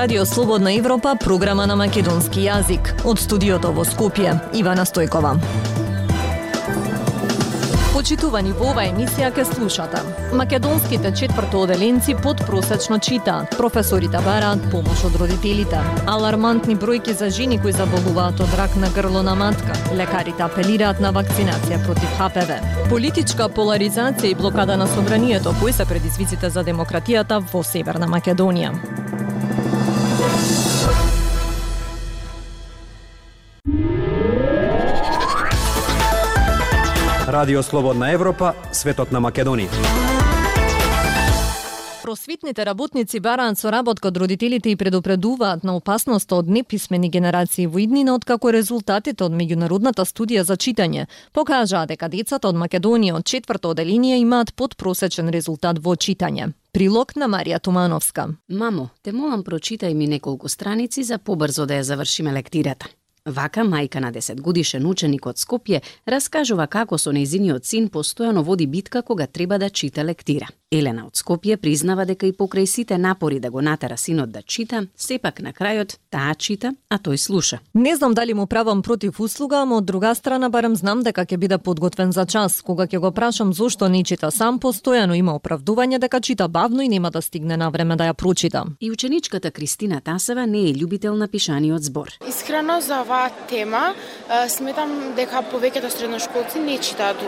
Радио Слободна Европа, програма на македонски јазик. Од студиото во Скопје, Ивана Стојкова. Почитувани во оваа емисија ке слушате. Македонските четвртооделенци подпросечно читаат. Професорите бараат помош од родителите. Алармантни бројки за жени кои заболуваат од рак на грло на матка. Лекарите апелираат на вакцинација против ХПВ. Политичка поларизација и блокада на собранието кои се предизвиците за демократијата во Северна Македонија. Радио Слободна Европа, светот на Македонија. Просвитните работници бараат соработка од родителите и предупредуваат на опасност од неписмени генерации во иднина откако резултатите од меѓународната студија за читање покажаа дека децата од Македонија од четврто оделение имаат подпросечен резултат во читање. Прилог на Марија Тумановска. Мамо, те молам прочитај ми неколку страници за побрзо да ја завршиме лектирата. Вака, мајка на 10 годишен ученик од Скопје раскажува како со нејзиниот син постојано води битка кога треба да чита лектира. Елена од Скопје признава дека и покрај сите напори да го натера синот да чита, сепак на крајот таа чита, а тој слуша. Не знам дали му правам против услуга, ама од друга страна барем знам дека ќе биде подготвен за час. Кога ќе го прашам зошто не чита сам, постојано има оправдување дека чита бавно и нема да стигне на време да ја прочита. И ученичката Кристина Тасева не е љубител на пишаниот збор. Искрено за оваа тема сметам дека повеќето средношколци не читаат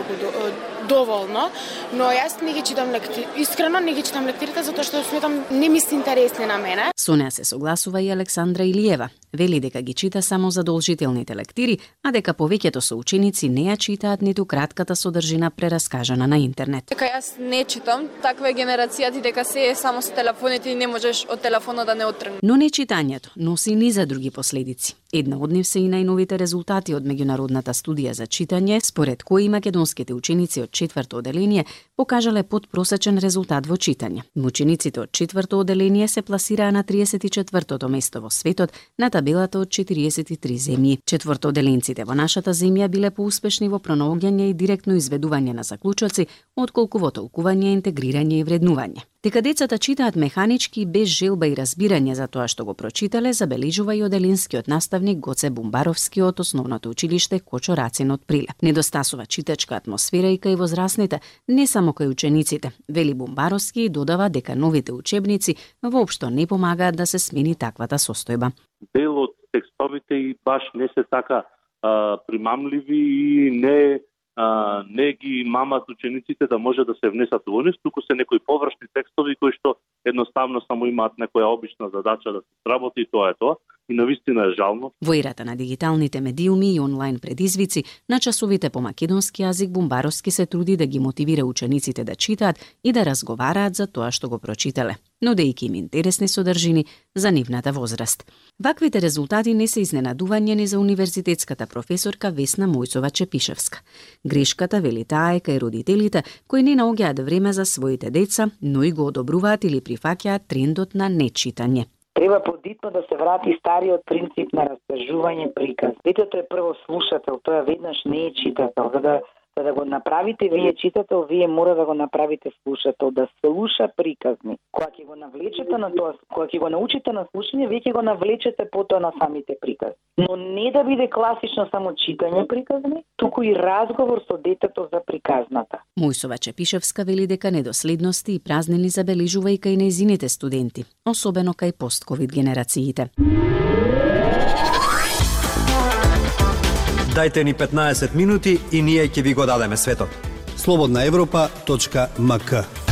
доволно, но јас не ги читам лектири. Искрено не ги читам лектирите затоа што сметам не ми се интересни на мене. Со неа се согласува и Александра Илиева. Вели дека ги чита само задолжителните лектири, а дека повеќето соученици не ја читаат ниту кратката содржина прераскажана на интернет. Дека јас не читам, таква е генерацијата дека се е само со телефоните и не можеш од телефонот да не отргнеш. Но не читањето носи ни за други последици. Една од нив се и најновите резултати од меѓународната студија за читање, според кои македонските ученици од четврто оделение покажале подпросечен резултат во читање. Учениците од четврто оделение се пласираа на 34-тото место во светот на табелата од 43 земји. Четврто оделенците во нашата земја биле поуспешни во пронаоѓање и директно изведување на заклучоци, отколку во толкување, интегрирање и вреднување. Дека децата читаат механички без желба и разбирање за тоа што го прочитале, забележува и оделинскиот наставник Гоце Бумбаровски од основното училиште Кочо Рацин од Прилеп. Недостасува читачка атмосфера и кај возрастните, не само кај учениците. Вели Бумбаровски и додава дека новите учебници воопшто не помагаат да се смени таквата состојба. Дел од текстовите и баш не се така а, примамливи и не а, не ги мамат учениците да може да се внесат во нив, туку се некои површни текстови кои што едноставно само имаат некоја обична задача да се сработи и тоа е тоа. И навистина е жално. Во ирата на дигиталните медиуми и онлайн предизвици, на часовите по македонски јазик Бумбаровски се труди да ги мотивира учениците да читаат и да разговараат за тоа што го прочитале нудејќи им интересни содржини за нивната возраст. Ваквите резултати не се изненадување ни за универзитетската професорка Весна Мојцова Чепишевска. Грешката вели таа е кај родителите кои не наоѓаат време за своите деца, но и го одобруваат или прифаќаат трендот на нечитање. Треба подитно да се врати стариот принцип на раскажување приказ. Детето е прво слушател, тоа веднаш не е читател. За да За да го направите вие читател, вие мора да го направите слушател, да слуша приказни. Кога ќе го навлечете на тоа, кога ќе го научите на слушање, вие ќе го навлечете потоа на самите приказни. Но не да биде класично само читање приказни, туку и разговор со детето за приказната. Мојсова Чепишевска вели дека недоследности и празнини забележува и кај нејзините студенти, особено кај постковид генерациите. Дајте ни 15 минути и ние ќе ви го дадеме светот. Слободна Европа.мк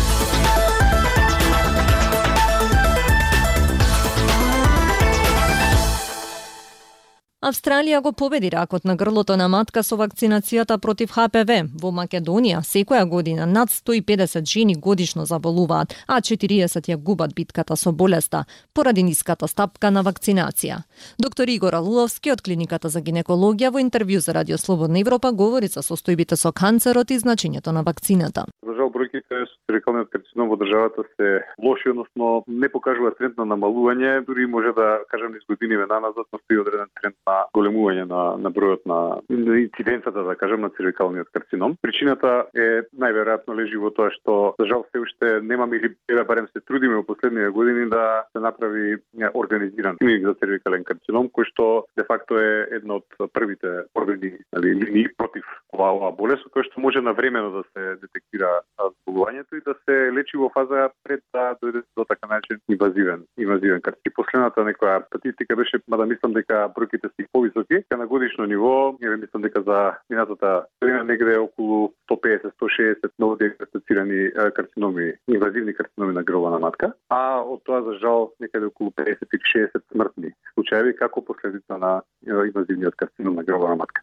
Австралија го победи ракот на грлото на матка со вакцинацијата против ХПВ. Во Македонија секоја година над 150 жени годишно заболуваат, а 40 ја губат битката со болеста поради ниската стапка на вакцинација. Доктор Игор Алуловски од клиниката за гинекологија во интервју за Радио Слободна Европа говори за состојбите со канцерот и значењето на вакцината. За жал бројките со цервикалниот карцином во државата се лоши, односно не покажува тренд на намалување, дури може да кажам низ години назад настои одреден тренд на големување на на бројот на инциденцата да кажем на цервикалниот карцином. Причината е најверојатно лежи во тоа што за жал се уште немаме или еве барем се трудиме во последниве години да се направи организиран клиник за цервикален карцином кој што де факто е една од првите органи нали, линии против ова, ова болест кој што може навремено да се детектира зболувањето и да се лечи во фаза пред да дојде до така начин инвазивен инвазивен карцином. Последната некоја статистика беше, мада мислам дека бројките се повисоки, на годишно ниво, еве мислам дека за минатата година негде околу 150-160 ново диагностицирани карциноми, инвазивни карциноми на грлова на матка, а од тоа за жал некаде околу 50-60 смртни случаи како последица на инвазивниот карцином на грлова на матка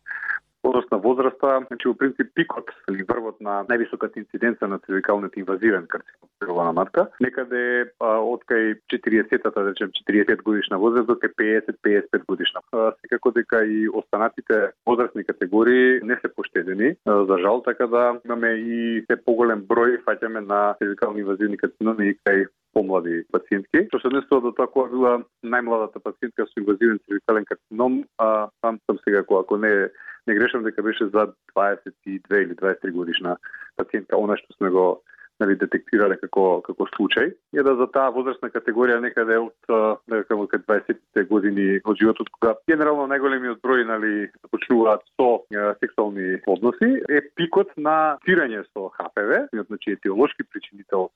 однос на возраста, значи во принцип пикот или врвот на највисоката инциденца на цервикалниот инвазивен карцином на матка, некаде од кај 40-та, да речем 45 годишна возраст до кај 50-55 годишна. Секако дека и останатите возрастни категории не се поштедени, за жал, така да имаме и се поголем број фаќаме на цервикални инвазивни карциноми и кај помлади пациентки. Што се однесува до тоа која била најмладата пациентка со инвазивен цервикален карцином, а сам сам сега ако не не грешам дека беше за 22 или 23 годишна пациентка, она што сме го нали детектирале како како случај е да за таа возрастна категорија некаде да од дека да од 20-те години од животот кога генерално најголемиот број нали почнуваат со сексуални односи е пикот на тирање со ХПВ, значи етиолошки причинител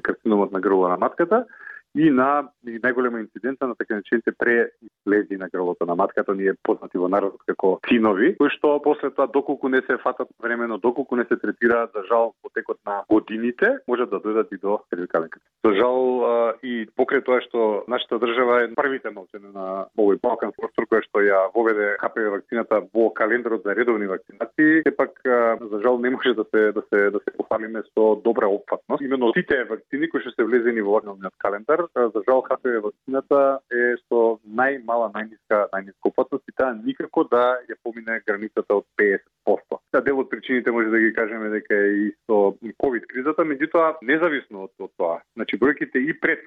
карциномот на грло на матката и на и најголема инцидента на така наречените преизлези на грлото на матката, ние познати во народот како тинови, кои што после тоа доколку не се фатат времено, доколку не се третираат за жал во текот на годините, можат да дојдат и до цервикален За жал и покрај тоа што нашата држава е првите малцене на овој Балкан простор кој што ја воведе ХПВ вакцината во календарот за редовни вакцинации, сепак за жал не може да се да се да се пофалиме со добра опфатност. Именно сите вакцини кои што се влезени во вакциниот календар за жал ХПВ вакцината е со најмала, најниска, најниска опасност и таа никако да ја помине границата од 50%. Та дел од причините може да ги кажеме дека е и со ковид кризата, меѓутоа независно од, од тоа. Значи бројките и пред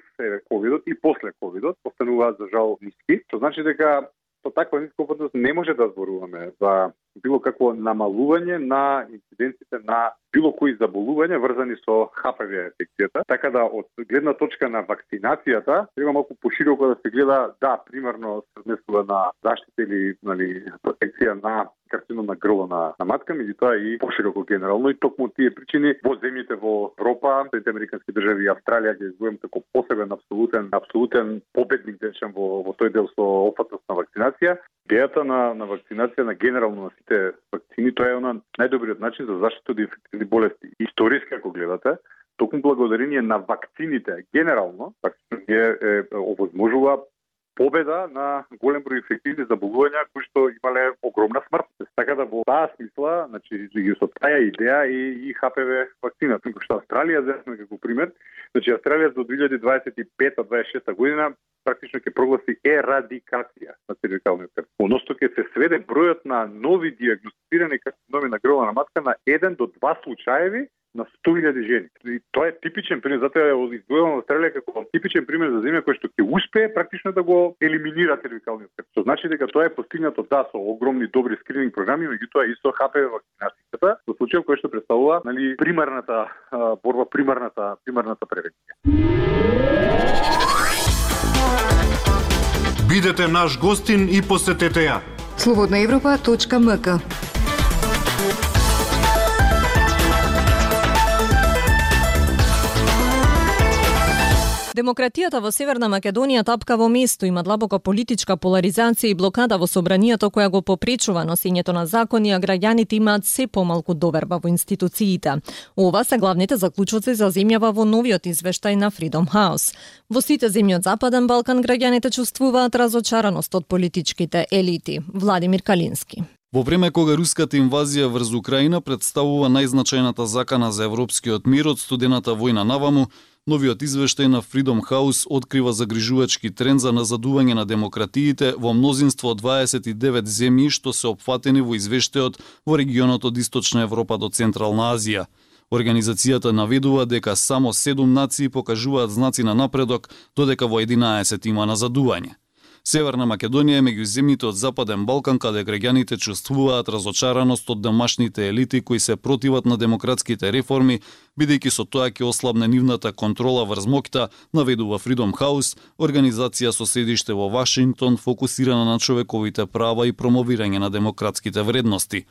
ковидот и после ковидот остануваат за жал ниски, што значи дека со таква ниска опасност не може да зборуваме за било какво намалување на инциденците на било кои заболувања врзани со ХПВ инфекцијата. Така да од гледна точка на вакцинацијата треба малку пошироко да се гледа, да, примерно се однесува на заштита или нали протекција на карцином на грло на, на матка, меѓутоа и пошироко генерално и токму тие причини во земјите во Европа, Соединените американски држави и Австралија ги изгоем како посебен абсолютен абсолютен победник да дечен во во тој дел со опасност на вакцинација. Идејата на на вакцинација на генерално на сите вакцини тоа е она најдобриот начин за заштита од инфекцијни болести. Историски ако гледате, токму благодарение на вакцините генерално, вакцините е, е, овозможува победа на голем број инфективни заболувања кои што имале огромна смртност. Така да во таа смисла, значи да ги со таа идеја и, и ХПВ вакцина, кој што Австралија зесме како пример, значи Австралија до 2025-26 година практично ќе прогласи ерадикација на цервикалниот карцином. Односно ќе се сведе бројот на нови диагностицирани карциноми на грло на матка на 1 до 2 случаеви на 100.000 жени. И тоа е типичен пример, затоа ја издвојувам Австралија како типичен пример за земја која што ќе успее практично да го елиминира цервикалниот карцином. Што значи дека тоа е постигнато да со огромни добри скрининг програми, меѓутоа и со ХПВ вакцинацијата, во случај кој што представува нали примарната борба, примарната примарната превенција. Бидете наш гостин и посетете ја. Слободна Европа.мк Демократијата во Северна Македонија тапка во место, има длабока политичка поларизација и блокада во собранието која го попречува носењето на закони, а граѓаните имаат се помалку доверба во институциите. Ова се главните заклучоци за земјава во новиот извештај на Freedom House. Во сите земји од Западен Балкан граѓаните чувствуваат разочараност од политичките елити. Владимир Калински. Во време кога руската инвазија врз Украина представува најзначајната закана за европскиот мир од студената војна наваму, Новиот извештај на Freedom House открива загрижувачки тренд за назадување на демократиите во мнозинство од 29 земји што се опфатени во извештајот во регионот од Источна Европа до Централна Азија. Организацијата наведува дека само 7 нации покажуваат знаци на напредок, додека во 11 има назадување. Северна Македонија е меѓу земјите од Западен Балкан каде граѓаните чувствуваат разочараност од домашните елити кои се противат на демократските реформи, бидејќи со тоа ќе ослабне нивната контрола врз моќта, наведува Freedom House, организација со седиште во Вашингтон фокусирана на човековите права и промовирање на демократските вредности.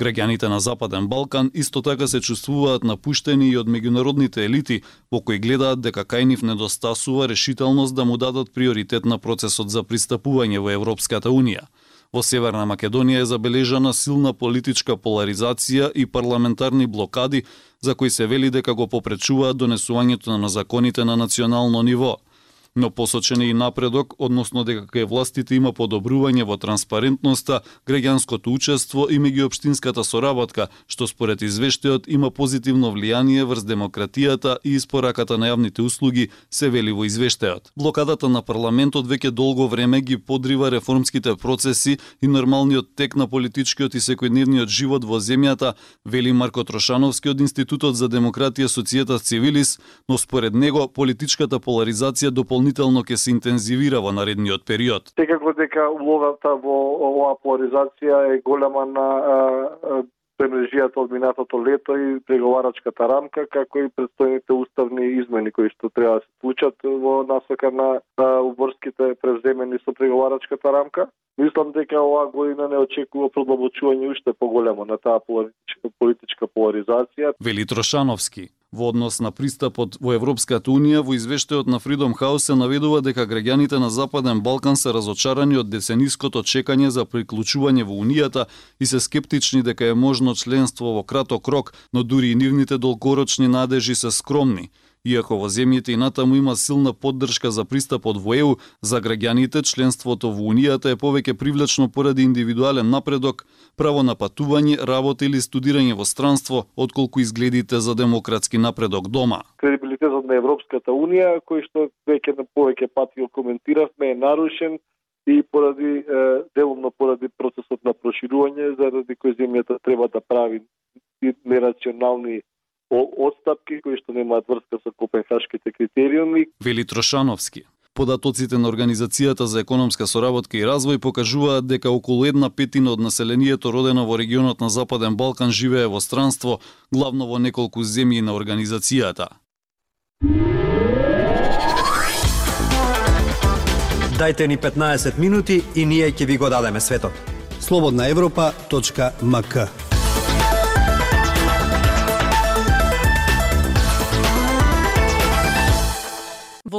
Граѓаните на Западен Балкан исто така се чувствуваат напуштени и од меѓународните елити, во кои гледаат дека кај нив недостасува решителност да му дадат приоритет на процесот за пристапување во Европската Унија. Во Северна Македонија е забележана силна политичка поларизација и парламентарни блокади за кои се вели дека го попречуваат донесувањето на законите на национално ниво – но посочен е и напредок, односно дека кај властите има подобрување во транспарентноста, граѓанското учество и меѓуопштинската соработка, што според извештајот има позитивно влијание врз демократијата и испораката на јавните услуги, се вели во извештајот. Блокадата на парламентот веќе долго време ги подрива реформските процеси и нормалниот тек на политичкиот и секојдневниот живот во земјата, вели Марко Трошановски од Институтот за демократија Социјета Цивилис, но според него политичката поларизација дополнително дополнително ќе се интензивира во наредниот период. Секако дека улогата во оваа поларизација е голема на премрежијата од минатото лето и преговарачката рамка, како и предстојните уставни измени кои што треба да се случат во насока на уборските превземени со преговарачката рамка. Мислам дека оваа година не очекува продлабочување уште поголемо на таа политичка поларизација. Вели Трошановски. Во однос на пристапот во Европската Унија, во извештајот на Freedom House се наведува дека граѓаните на Западен Балкан се разочарани од децениското чекање за приклучување во Унијата и се скептични дека е можно членство во краток рок, но дури и нивните долгорочни надежи се скромни. Иако во земјите и натаму има силна поддршка за пристапот во ЕУ, за граѓаните членството во Унијата е повеќе привлечно поради индивидуален напредок, право на патување, работа или студирање во странство, отколку изгледите за демократски напредок дома. Кредибилитетот на Европската Унија, кој што веќе на повеќе пати го коментиравме, е нарушен и поради делумно поради процесот на проширување, заради кој земјата треба да прави нерационални одстапки кои што немаат врска со копенхашките критериуми. Вели Трошановски. Податоците на Организацијата за економска соработка и развој покажуваат дека околу една петина од населението родено во регионот на Западен Балкан живее во странство, главно во неколку земји на организацијата. Дайте ни 15 минути и ние ќе ви го дадеме светот. Слободна Европа.мк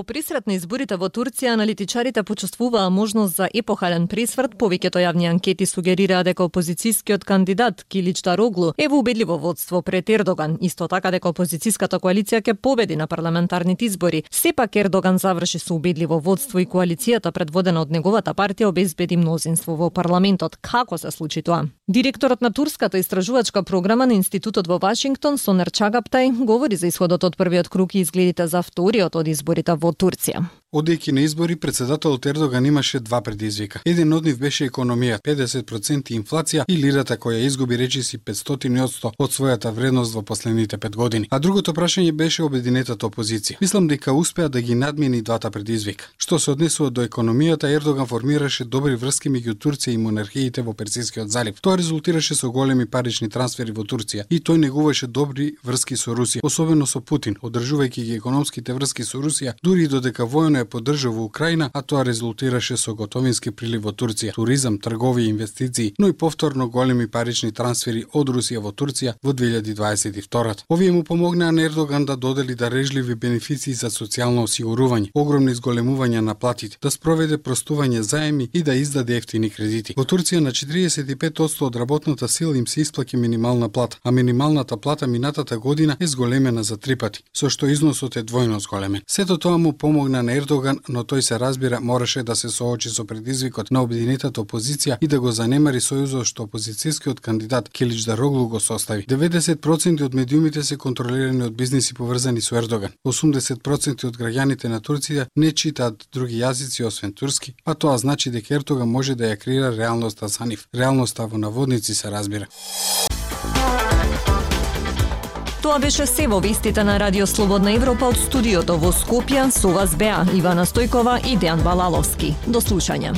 Во присрет на изборите во Турција, аналитичарите почувствуваа можност за епохален присврт, Повеќето јавни анкети сугерираа дека опозицијскиот кандидат Килич Дароглу е во убедливо водство пред Ердоган. Исто така дека опозицијската коалиција ќе победи на парламентарните избори. Сепак Ердоган заврши со убедливо водство и коалицијата предводена од неговата партија обезбеди мнозинство во парламентот. Како се случи тоа? Директорот на турската истражувачка програма на Институтот во Вашингтон, Сонер Чагаптай, говори за исходот од првиот круг и изгледите за вториот од изборите во Турција. Одејќи на избори, председателот Ердоган имаше два предизвика. Еден од нив беше економија, 50% инфлација и лирата која изгуби речиси 500% од својата вредност во последните пет години. А другото прашање беше обединетата опозиција. Мислам дека успеа да ги надмени двата предизвика. Што се однесува до економијата, Ердоган формираше добри врски меѓу Турција и монархиите во Персискиот залив. Тоа резултираше со големи парични трансфери во Турција и тој негуваше добри врски со Русија, особено со Путин, одржувајќи ги економските врски со Русија, дури додека војно ја поддржува Украина, а тоа резултираше со готовински прилив во Турција, туризам, трговија, инвестиции, но и повторно големи парични трансфери од Русија во Турција во 2022. Овие му помогнаа на Ердоган да додели дарежливи бенефиции за социјално осигурување, огромни изголемувања на платите, да спроведе простување заеми и да издаде ефтини кредити. Во Турција на 45% од работната сила им се исплаќа минимална плата, а минималната плата минатата година е зголемена за три пати, со што износот е двојно зголемен. Сето тоа му помогна на Ердоган, но тој се разбира мораше да се соочи со предизвикот на обединетата опозиција и да го занемари сојузот што опозицијскиот кандидат Келич Дароглу го состави. 90% од медиумите се контролирани од бизниси поврзани со Ердоган. 80% од граѓаните на Турција не читаат други јазици освен турски, а тоа значи дека Ердоган може да ја креира реалноста за нив. Реалноста во наводници се разбира. Тоа беше се во вестите на Радио Слободна Европа од студиото во Скопје со вас беа Ивана Стојкова и Дејан Балаловски. До слушање.